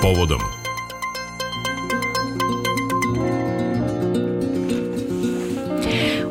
povodom.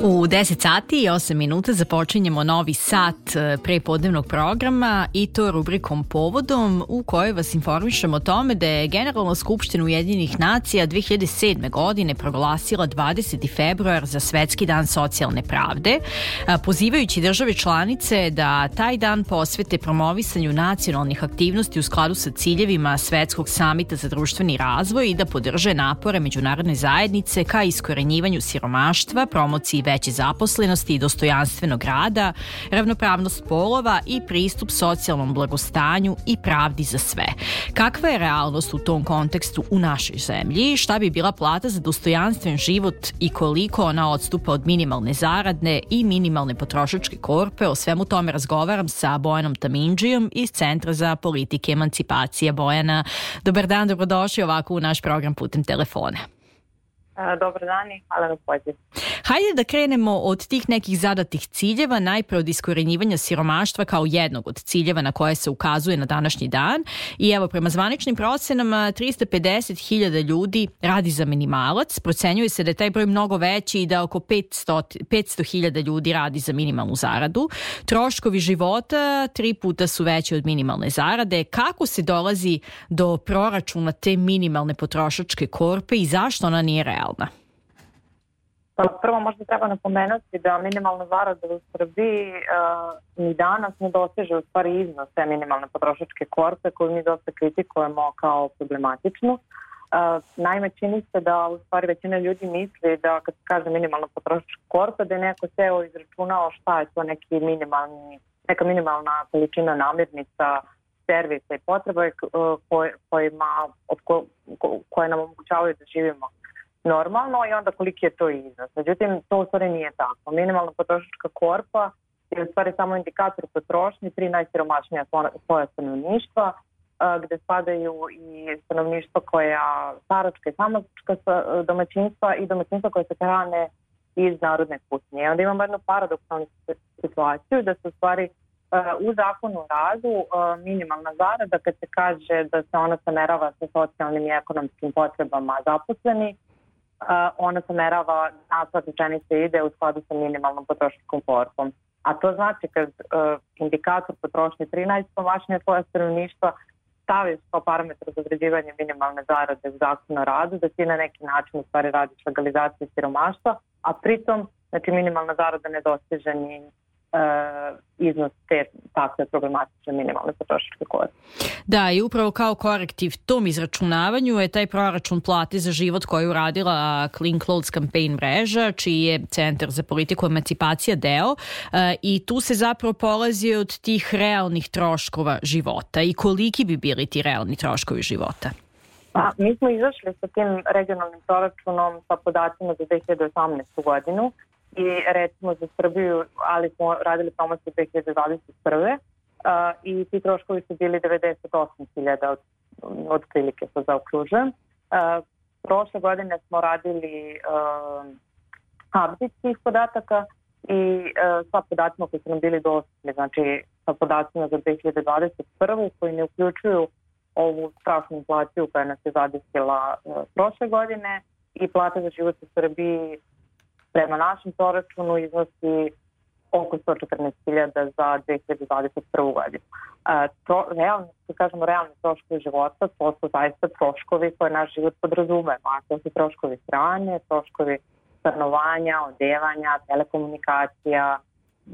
U 10 sati i 8 minuta započinjemo novi sat e, prepodnevnog programa i to rubrikom Povodom u kojoj vas informišemo o tome da je Generalna skupština Ujedinjenih nacija 2007. godine proglasila 20. februar za Svetski dan socijalne pravde, e, pozivajući države članice da taj dan posvete promovisanju nacionalnih aktivnosti u skladu sa ciljevima Svetskog samita za društveni razvoj i da podrže napore međunarodne zajednice ka iskorenjivanju siromaštva, promociji većeg veće zaposlenosti i dostojanstvenog rada, ravnopravnost polova i pristup socijalnom blagostanju i pravdi za sve. Kakva je realnost u tom kontekstu u našoj zemlji? Šta bi bila plata za dostojanstven život i koliko ona odstupa od minimalne zaradne i minimalne potrošačke korpe? O svemu tome razgovaram sa Bojanom Taminđijom iz Centra za politike emancipacije Bojana. Dobar dan, dobrodošli ovako u naš program putem telefona. E, dobar dan i hvala na pozivu. Hajde da krenemo od tih nekih zadatih ciljeva, najpre od iskorenjivanja siromaštva kao jednog od ciljeva na koje se ukazuje na današnji dan. I evo, prema zvaničnim procenama, 350.000 ljudi radi za minimalac. Procenjuje se da je taj broj mnogo veći i da oko 500.000 500 ljudi radi za minimalnu zaradu. Troškovi života tri puta su veći od minimalne zarade. Kako se dolazi do proračuna te minimalne potrošačke korpe i zašto ona nije realna? realna? Pa prvo možda treba napomenuti da minimalna zarada u Srbiji uh, ni danas ne doseže u stvari iznos te minimalne potrošačke korpe koju mi dosta kritikujemo kao problematičnu. Uh, naime, čini se da u stvari većina ljudi misli da kad se kaže minimalna potrošačka korpa da je neko seo izračunao šta je to neki minimalni, neka minimalna količina namirnica, servisa i potreba eh, koje, kojima, od ko, ko, koje nam omogućavaju da živimo normalno i onda koliki je to iznos. Međutim, to u stvari nije tako. Minimalna potrošačka korpa je u stvari samo indikator potrošnje tri najsiromašnija svoja stanovništva, gde spadaju i stanovništva koja staračka i samočka domaćinstva i domaćinstva koje se hrane iz narodne kuhinje. onda imamo jednu paradoksalnu situaciju da se u stvari u zakonu o radu minimalna zarada kad se kaže da se ona samerava sa socijalnim i ekonomskim potrebama zaposlenih, ona se merava da rečenica ide u skladu sa minimalnom potrošačkom korpom. A to znači kad uh, indikator potrošnje 13 pomašnja tvoja stanovništva staviš kao parametar za određivanje minimalne zarade u zakonu radu, da ti na neki način u stvari radiš legalizaciju siromaštva, a pritom znači, minimalna zarada ne dostiže ni Uh, iznos te takve problematične minimalne potrošačke kvote. Da, i upravo kao korektiv tom izračunavanju je taj proračun plate za život koji je uradila Clean Clothes Campaign mreža, čiji je Centar za politiku emancipacija deo eh, i tu se zapravo polazi od tih realnih troškova života i koliki bi bili ti realni troškovi života? Pa, mi smo izašli sa tim regionalnim proračunom sa podacima za 2018. godinu i recimo za Srbiju, ali smo radili promociju 2021. Uh, i ti troškovi su bili 98.000 od, od prilike sa zaokružen. Uh, prošle godine smo radili uh, update tih podataka i uh, sa podacima koji su nam bili dostupni, znači sa podacima za 2021. koji ne uključuju ovu strašnu inflaciju koja nas je zadesila uh, prošle godine i plata za život u Srbiji prema našem proračunu iznosi oko 114.000 za 2021. godinu. A, To, realno, da kažemo, realni troškovi života, to su zaista troškovi koje naš život podrazumeva. A to su troškovi hrane, troškovi stanovanja, odevanja, telekomunikacija,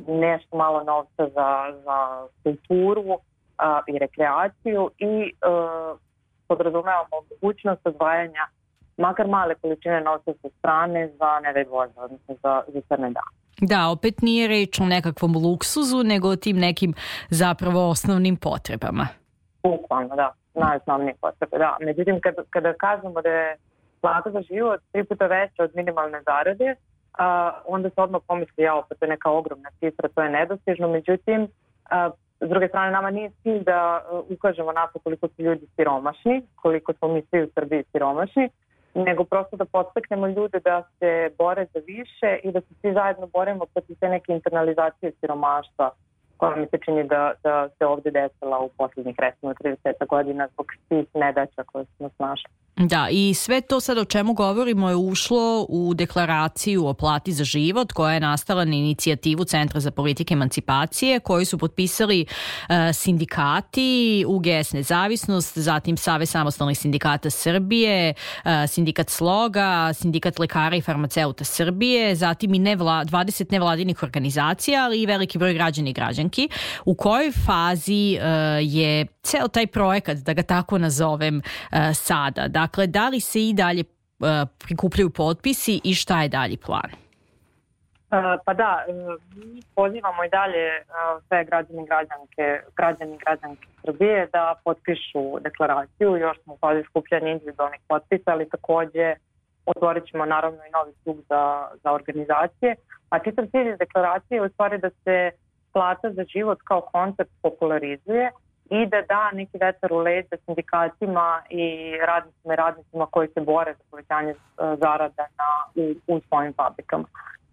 nešto malo novca za, za kulturu a, i rekreaciju i a, e, podrazumevamo mogućnost odvajanja makar male količine novca sa strane za nedaj Bože, odnosno za, za crne dane. Da, opet nije reč o nekakvom luksuzu, nego o tim nekim zapravo osnovnim potrebama. Bukvalno, da, najosnovnije potrebe, da. Međutim, kada, kada kažemo da je plata za život tri puta veća od minimalne zarade, a, onda se odmah pomisli, ja, opet pa to je neka ogromna cifra, to je nedostižno, međutim, a, s druge strane, nama nije cilj da ukažemo na to koliko su ljudi siromašni, koliko smo mi svi u Srbiji siromašni, nego prosto da podstaknemo ljude da se bore za više i da se svi zajedno borimo protiv te neke internalizacije siromaštva koja mi se čini da, da se ovde desila u poslednjih recimo 30 godina zbog svih nedaća koje smo snašli. Da, i sve to sad o čemu govorimo je ušlo u deklaraciju o plati za život koja je nastala na inicijativu Centra za politike emancipacije koji su potpisali uh, sindikati UGS Nezavisnost, zatim Save samostalnih sindikata Srbije, uh, sindikat Sloga, sindikat lekara i farmaceuta Srbije, zatim i nevla, 20 nevladinih organizacija, ali i veliki broj građani i građanki banki, u kojoj fazi e, je ceo taj projekat, da ga tako nazovem, e, sada? Dakle, da li se i dalje e, prikupljaju potpisi i šta je dalji plan? Pa da, mi pozivamo i dalje sve građani i građanke, građani i građanke Srbije da potpišu deklaraciju, još smo u fazi skupljanja individualnih potpisa, ali takođe otvorit ćemo naravno i novi klub za, za organizacije. A čitav cilj deklaracije je u stvari da se plata za život kao koncept popularizuje i da da neki vetar u leđa sindikatima i radnicima i radnicima koji se bore za povećanje e, zarada na, u, u svojim fabrikama.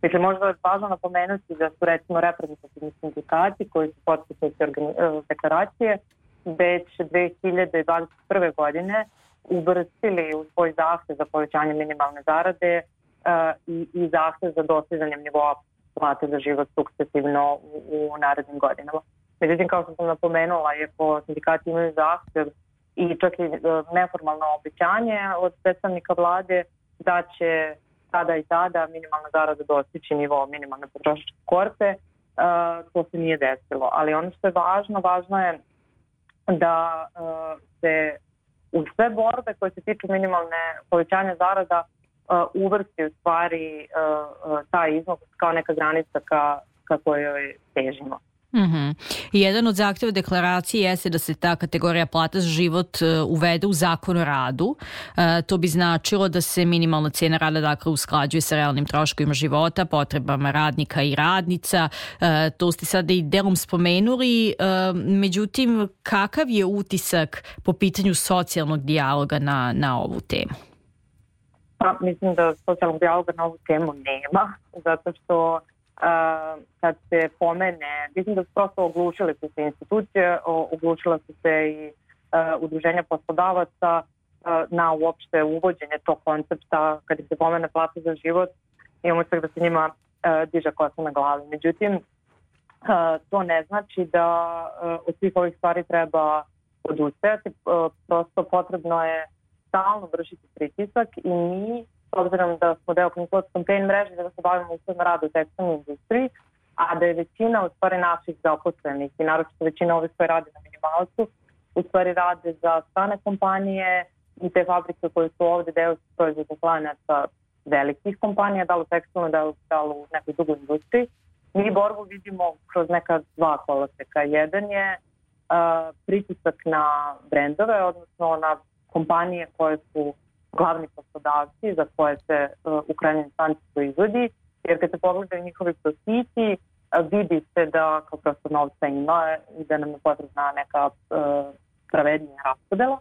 Dakle, možda je važno napomenuti da su recimo reprezentativni sindikati koji su potpisali e, deklaracije već 2021. godine ubrstili u svoj zahtev za povećanje minimalne zarade uh, i, i zahtev za dostizanjem nivoa plate za život sukcesivno u, u narednim godinama. Međutim, kao što sam napomenula, je po sindikati imaju zahtev i čak i e, neformalno obećanje od predstavnika vlade da će tada i tada minimalna zarada dostići nivo minimalne potrošačke korpe, e, to se nije desilo. Ali ono što je važno, važno je da e, se u sve borbe koje se tiču minimalne povećanja zarada uvrsti u stvari taj iznos kao neka granica ka, ka kojoj težimo. Mm -hmm. Jedan od zahteva deklaracije jeste da se ta kategorija plata za život e, uvede u zakon o radu. E, to bi značilo da se minimalna cena rada dakle usklađuje sa realnim troškovima života, potrebama radnika i radnica. E, to ste sada i delom spomenuli. E, međutim, kakav je utisak po pitanju socijalnog dijaloga na, na ovu temu? Pa mislim da socijalnog dijaloga na ovu temu nema, zato što a, uh, kad se pomene, mislim da su prosto oglušile su se institucije, oglušila su se i a, uh, udruženja poslodavaca a, uh, na uopšte uvođenje tog koncepta kada se pomene plata za život i umislih da se njima a, diže kosa na glavi. Međutim, a, to ne znači da a, od svih ovih stvari treba odustajati, a, prosto potrebno je stalno vršiti pritisak i mi, s obzirom da smo deo Klinkovac Campaign mreže, da se bavimo uslovno radu u tekstilnoj industriji, a da je većina u stvari naših zaposlenih i naročito većina ovih koje rade na minimalcu, u stvari rade za strane kompanije i te fabrike koje su ovde deo proizvodnog lanaca velikih kompanija, da li u tekstilnoj, da li, da li u nekoj drugoj industriji. Mi borbu vidimo kroz neka dva koloseka. Jedan je uh, pritisak na brendove, odnosno na kompanije koje su glavni poslodavci za koje se uh, u krajnjoj proizvodi, jer kad se pogledaju njihovi profiti, e, vidi se da kao prosto novca ima i da nam je potrebna neka uh, pravednija raspodela.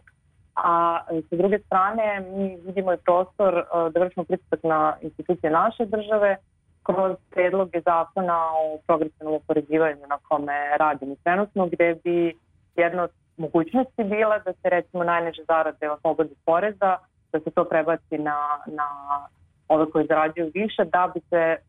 A sa druge strane, mi vidimo i prostor uh, da vršimo pritisak na institucije naše države kroz predloge zakona o progresivnom opoređivanju na kome radimo trenutno, gde bi jedno od mogućnosti bila da se recimo najniže zarade oslobodi poreza, da se to prebaci na, na ove koji zarađuju više, da bi se uh,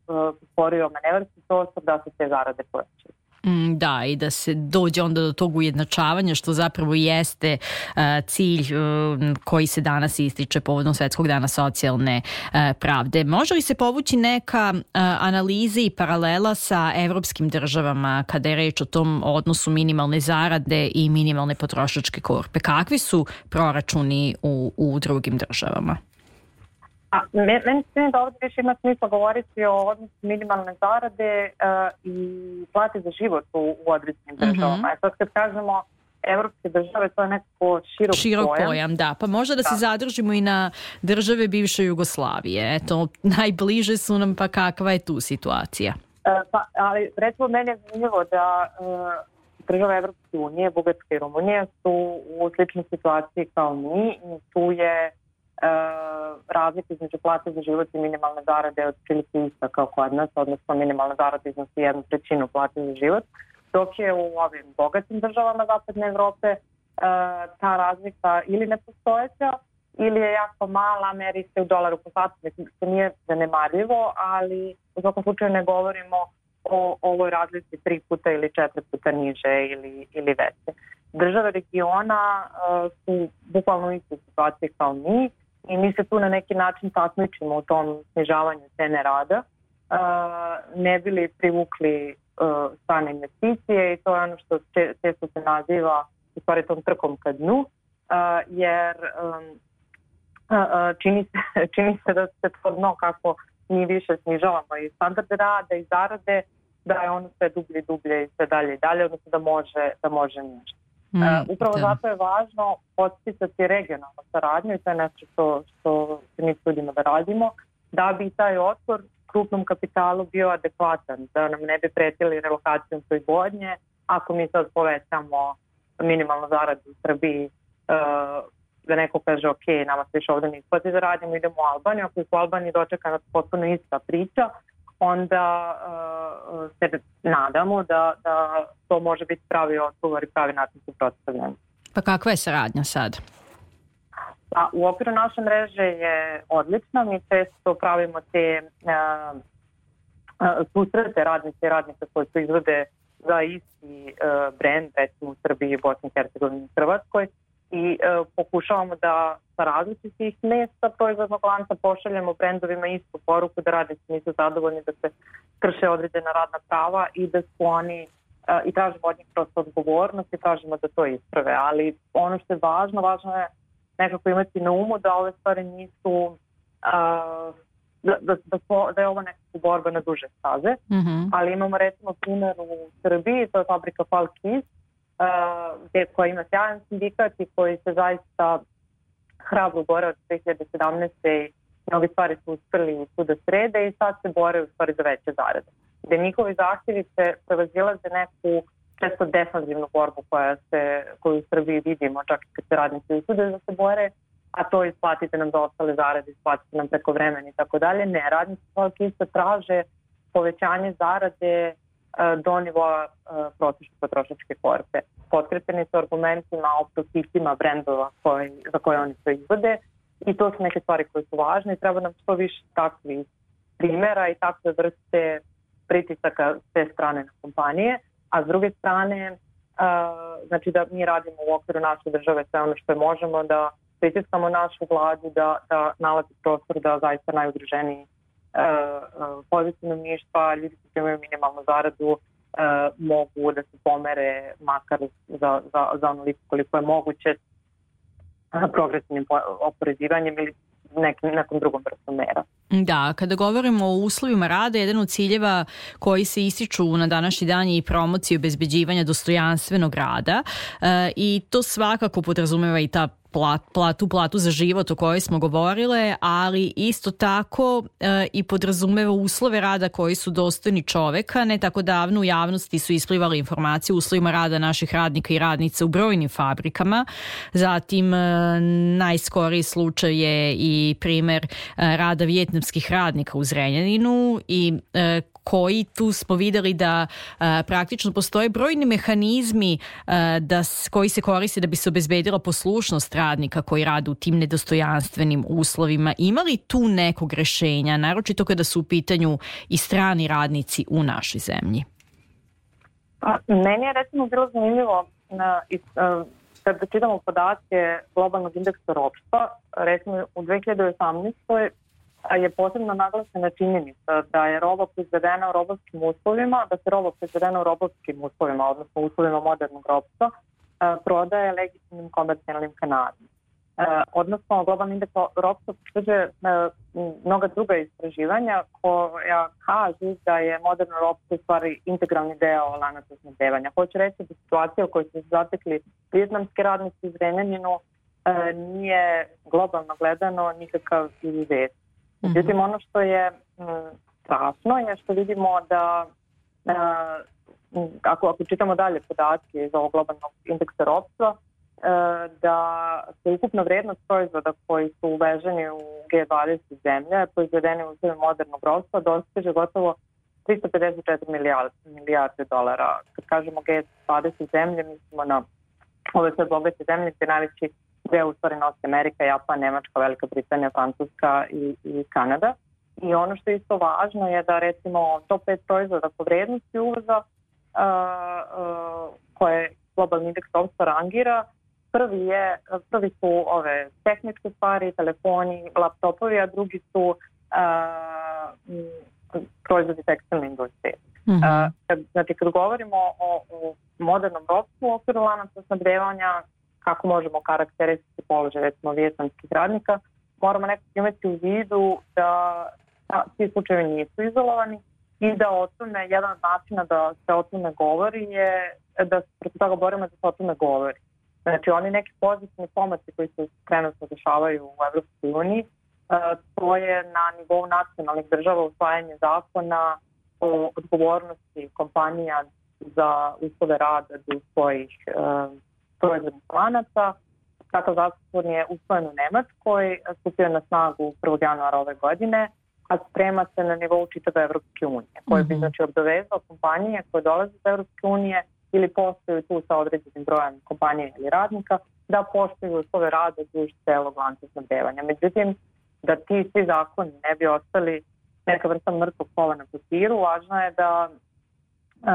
stvorio manevarski prostor da se te zarade povećaju. Mm, da, i da se dođe onda do tog ujednačavanja što zapravo jeste uh, cilj uh, koji se danas ističe povodom Svetskog dana socijalne uh, pravde. Može li se povući neka analiza i paralela sa evropskim državama kada je reč o tom odnosu minimalne zarade i minimalne potrošačke korpe? Kakvi su proračuni u, u drugim državama? A, me, meni se da ovdje više ima smisla govoriti o odnosu minimalne zarade uh, i plati za život u, u određenim mhm. državama. Mm -hmm. Sad kad kažemo evropske države, to je nekako širok, širok pojam. pojam. da. Pa možda da, da, se zadržimo i na države bivše Jugoslavije. Eto, najbliže su nam, pa kakva je tu situacija? Uh, pa, ali recimo meni je zanimljivo da uh, države Evropske unije, Bugarska i Rumunija su u sličnoj situaciji kao mi i tu je E, razlika između plate za život i minimalne zarade je otprilike ista kao kod nas, odnosno minimalna zarada iznosi jednu trećinu plate za život, dok je u ovim bogatim državama Zapadne Evrope e, ta razlika ili ne nepostojeća ili je jako mala, meri se u dolaru po satu, mislim što nije zanemarljivo, ali u svakom slučaju ne govorimo o ovoj razlici tri puta ili četiri puta niže ili, ili veće. Države regiona uh, su bukvalno u istoj situaciji kao mi, i mi se tu na neki način takmičimo u tom snižavanju cene rada uh, ne bili privukli e, strane investicije i to je ono što često se naziva u stvari tom trkom ka dnu uh, jer čini se, čini se da se to dno kako mi više snižavamo i standarde rada i zarade da je ono sve dublje i dublje i sve dalje i dalje odnosno da može, da može nešto. Mm, e, da. upravo da. zato je važno podsticati regionalnu saradnju i to je nešto što, što se mi trudimo da radimo, da bi taj otpor krupnom kapitalu bio adekvatan, da nam ne bi pretili relokacijom proizvodnje ako mi sad povećamo minimalnu zaradu u Srbiji e, da neko kaže ok, nama se više ovde ne isplati da radimo, idemo u Albaniju, ako u Albaniji dočeka nas potpuno ista priča, onda uh, se nadamo da, da to može biti pravi odgovor i pravi način suprotstavljanja. Pa kakva je saradnja sad? Pa, u okviru naše mreže je odlična, mi često pravimo te uh, susrete radnice i radnika koji su izvode za isti uh, brend, recimo u Srbiji, Bosni, Hercegovini i Hrvatskoj i uh, pokušavamo da sa različitih mesta proizvodnog lanca pošaljemo brendovima istu poruku da radnici nisu zadovoljni da se krše određena radna prava i da su oni uh, E, i tražimo od njih prosto odgovornost i tražimo da to isprave. Ali ono što je važno, važno je nekako imati na umu da ove stvari nisu uh, da, da, da, da je ovo nekako borba na duže staze, mm -hmm. ali imamo recimo primjer u Srbiji, to je fabrika Falkis, uh, e, gde, koja ima sjajan sindikat i koji se zaista hrabro bore od 2017. i mnogi stvari su uspeli u da srede i sad se bore u stvari za veće zarade gde njihovi zahtjevi se prevazilaze neku često defanzivnu borbu koja se, koju u Srbiji vidimo čak i kad se radnici usude da se bore, a to isplatite nam za ostale zarade, isplatite nam preko vremena i tako dalje. Ne, radnici svog isto traže povećanje zarade e, do nivoa e, prosječne potrošačke korpe. Potkrepeni su argumentima o brendova koji, za koje oni to izvode i to su neke stvari koje su važne i treba nam što više takvih primera i takve vrste pritisaka s te strane na kompanije, a s druge strane znači da mi radimo u okviru naše države sve ono što možemo, da pritiskamo našu vladu, da, da nalazi prostor da zaista najugroženiji pozitivno mništva, ljudi koji imaju minimalnu zaradu, mogu da se pomere makar za, za, za onoliko koliko je moguće progresivnim oporezivanjem ili nekim, nekom drugom vrstom mera. Da, kada govorimo o uslovima rada, jedan od ciljeva koji se ističu na današnji dan je i promocija obezbeđivanja dostojanstvenog rada e, i to svakako podrazumeva i ta plat, platu, platu za život o kojoj smo govorile, ali isto tako e, i podrazumeva uslove rada koji su dostojni čoveka. Ne tako davno u javnosti su isplivale informacije o uslovima rada naših radnika i radnica u brojnim fabrikama. Zatim e, najskoriji slučaj je i primer e, rada vjetnamskih radnika u Zrenjaninu i e, koji tu smo videli da a, praktično postoje brojni mehanizmi a, da, koji se koriste da bi se obezbedila poslušnost radnika koji rade u tim nedostojanstvenim uslovima. imali tu nekog rešenja, naročito kada su u pitanju i strani radnici u našoj zemlji? a, pa, meni je recimo bilo zanimljivo na, iz, uh, kada da čitamo podatke globalnog indeksa ropstva, recimo u 2018 je posebno naglasena činjenica da je roba proizvedena u robovskim uslovima, da se roba proizvedena u robovskim uslovima, odnosno uslovima modernog robstva, e, prodaje legitimnim komercijalnim kanalima. E, odnosno, globalni indeks robstva potvrđuje e, mnoga druga istraživanja koja kažu da je moderno robstvo u stvari integralni deo lanaca snabdevanja. Hoću reći da situacija u kojoj su zatekli vijetnamski radnici u Zrenjaninu nije globalno gledano nikakav izuzet. Mhm. Međutim, ono što je mm, strašno je što vidimo da ako, ako čitamo dalje podatke iz ovog globalnog indeksa ropstva, e, da se ukupna vrednost proizvoda koji su uveženi u G20 zemlje, proizvedeni u sve modernog ropstva, dostiže gotovo 354 milijarde, milijarde dolara. Kad kažemo G20 zemlje, mislimo na ove sve bogate zemlje gde najveći gde u stvari nosi Amerika, Japan, Nemačka, Velika Britanija, Francuska i, i Kanada. I ono što je isto važno je da recimo top pet proizvoda po vrednosti uvoza uh, uh, koje globalni indeks ovca rangira, prvi, je, prvi su ove tehničke stvari, telefoni, laptopovi, a drugi su uh, proizvodi tekstilne industrije. Uh mhm. -huh. Kad, znači, kad govorimo o, o modernom ropstvu u okviru lana snabdevanja, kako možemo karakterisati položaj recimo vjetnamskih radnika, moramo nekako imati u vidu da ta, ti slučajevi nisu izolovani i da o tome, jedan od načina da se o tome govori je da se protiv toga borimo da se o govori. Znači oni neki pozitivni pomaci koji se trenutno dešavaju u Evropskoj uniji, e, to je na nivou nacionalnih država usvajanje zakona o odgovornosti kompanija za uslove rada do svojih e, proizvodnih lanaca. Takav zakon je usvojen u Nemačkoj, stupio na snagu 1. januara ove godine, a sprema se na nivou čitave Evropske unije, koji bi mhm. znači obdovezao kompanije koje dolaze iz Evropske unije ili postaju tu sa određenim brojem kompanije ili radnika, da poštuju uslove rada duž celog lanca snabdevanja. Međutim, da ti svi zakoni ne bi ostali neka vrsta mrtvog pola na papiru, važno je da uh,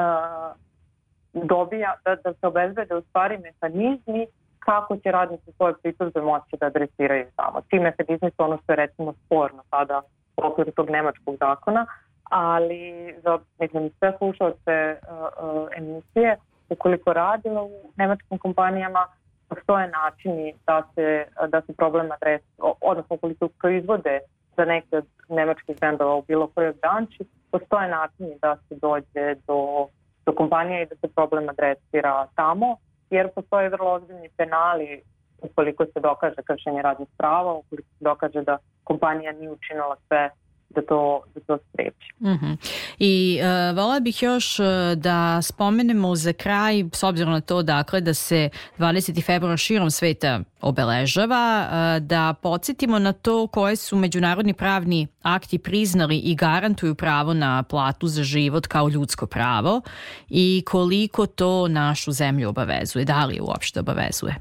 dobija, da, da se obezbede u stvari mehanizmi kako će radnici svoje pritužbe moći da adresiraju tamo. Ti mehanizmi su ono što je recimo sporno sada u okviru tog nemačkog zakona, ali za mislim, sve slušalce uh, emisije, ukoliko radi u nemačkim kompanijama, postoje načini da se, da se problem adres, odnosno ukoliko proizvode za neke od nemačkih brendova u bilo kojoj branči, postoje načini da se dođe do do kompanija i da se problem adresira tamo, jer postoje vrlo ozbiljni penali ukoliko se dokaže kršenje radnih prava, ukoliko se dokaže da kompanija nije učinila sve da to, da to spreči. Uh mhm. -huh. I uh, e, vola bih još e, da spomenemo za kraj, s obzirom na to dakle, da se 20. februar širom sveta obeležava, uh, da podsjetimo na to koje su međunarodni pravni akti priznali i garantuju pravo na platu za život kao ljudsko pravo i koliko to našu zemlju obavezuje, da li je uopšte obavezuje?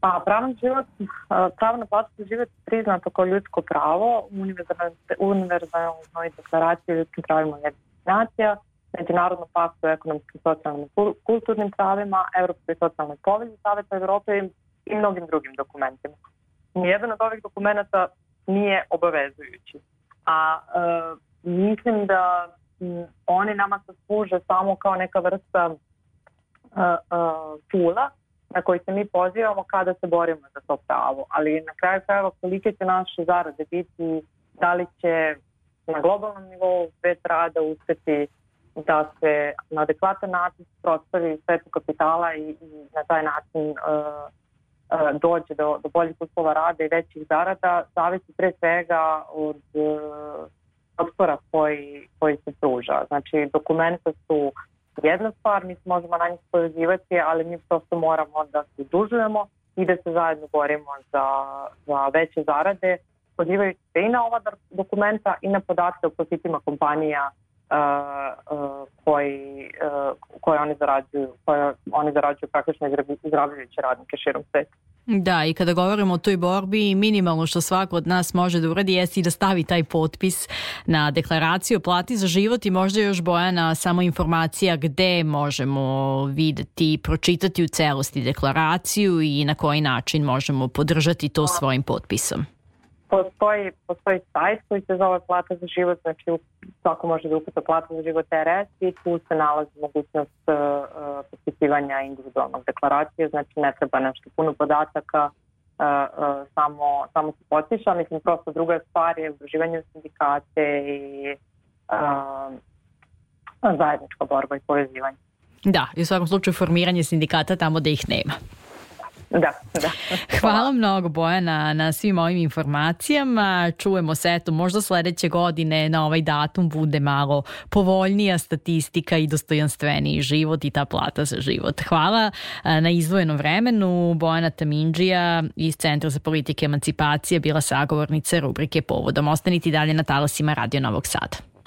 Pa pravna život, pravno vlastno život priznato kao ljudsko pravo u univerzalnoj deklaraciji o ljudskim pravima nacija, Međunarodnom paktu o ekonomskim, socijalnim i kulturnim pravima, Europskoj socijalnoj povelji Saveta Evrope i mnogim drugim dokumentima. Nijedan od ovih dokumenta nije obavezujući. A e, mislim da m, oni nama se služe samo kao neka vrsta e, e, tula na koji se mi pozivamo kada se borimo za to pravo. Ali na kraju krajeva kolike će naše zarade biti, da li će na globalnom nivou svet rada uspeti da se na adekvatan način prostavi svetu kapitala i, i na taj način uh, uh, dođe do, do boljih uslova rada i većih zarada, zavisi pre svega od uh, prostora koji, koji se pruža. Znači, dokumenta su jedna stvar, mi se možemo na njih povezivati, ali mi prosto moramo da se udružujemo i da se zajedno borimo za, za veće zarade, pozivajući se i na ova dokumenta i na podatke o profitima kompanija uh, koji, uh, koje oni zarađuju, koje oni zarađuju praktično izrabljujući radnike širom sveta. Da, i kada govorimo o toj borbi, minimalno što svako od nas može da uradi jeste i da stavi taj potpis na deklaraciju o plati za život i možda još Bojana samo informacija gde možemo videti i pročitati u celosti deklaraciju i na koji način možemo podržati to svojim potpisom postoji, postoji sajt koji se zove Plata za život, znači svako može da ukuca Plata za život RS i tu se nalazi mogućnost uh, uh, potpisivanja individualnog deklaracije, znači ne treba nešto puno podataka, uh, uh, samo, samo se potpiša, mislim prosto druga stvar je udruživanje sindikate i uh, zajednička borba i povezivanje. Da, i u svakom slučaju formiranje sindikata tamo da ih nema. Da, da. Hvala mnogo Bojana na svim ovim informacijama. Čujemo se eto možda sledeće godine na ovaj datum bude malo povoljnija statistika i dostojanstveniji život i ta plata za život. Hvala na izdvojenom vremenu. Bojana Tamindžija iz Centra za politike emancipacije bila sagovornica rubrike Povodom. Ostanite i dalje na talasima Radio Novog Sada.